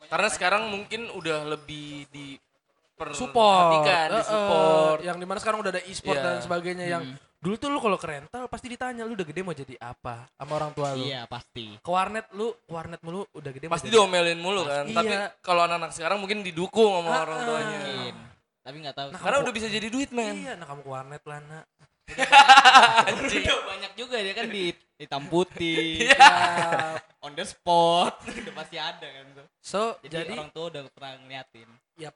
karena sekarang mungkin udah lebih di Support. perhatikan, di Eh, eh, support yang di mana sekarang udah ada e-sport Iya. dan sebagainya yang dulu tuh lu kalau ke rental pasti ditanya lu udah gede mau jadi apa sama orang tua lu. Iya pasti. Ke warnet lu, ke warnet mulu udah gede mau pasti jadi diomelin mulu kan Iya. tapi kalau anak-anak sekarang mungkin didukung sama Ah, orang ah. tuanya Mungkin. Tapi nggak tahu. Nah, karena udah bisa jadi duit men Iya, nah kamu ke warnet lah, nak. Banyak juga dia kan di hitam putih. Iya. on the spot. *laughs* udah pasti ada kan tuh. So, Jadi, jadi, orang tua udah pernah ngeliatin. ya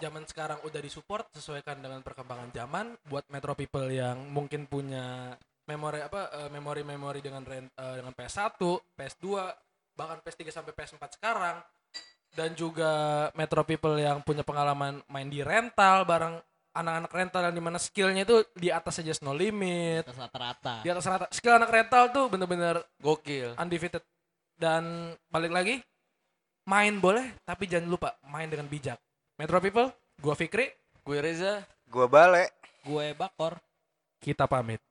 zaman sekarang udah disupport sesuaikan dengan perkembangan zaman buat metro people yang mungkin punya memori apa eh, memori-memori dengan rent, eh, dengan PS1, PS2, bahkan PS3 sampai PS4 sekarang dan juga metro people yang punya pengalaman main di rental bareng anak-anak rental yang di mana skillnya itu di atas aja no limit. Atas rata-rata. di atas rata skill anak rental tuh bener-bener gokil. undefeated. Dan balik lagi main boleh tapi jangan lupa main dengan bijak Metro People gua Fikri gue Reza Gua balik. Gue bakor. kita pamit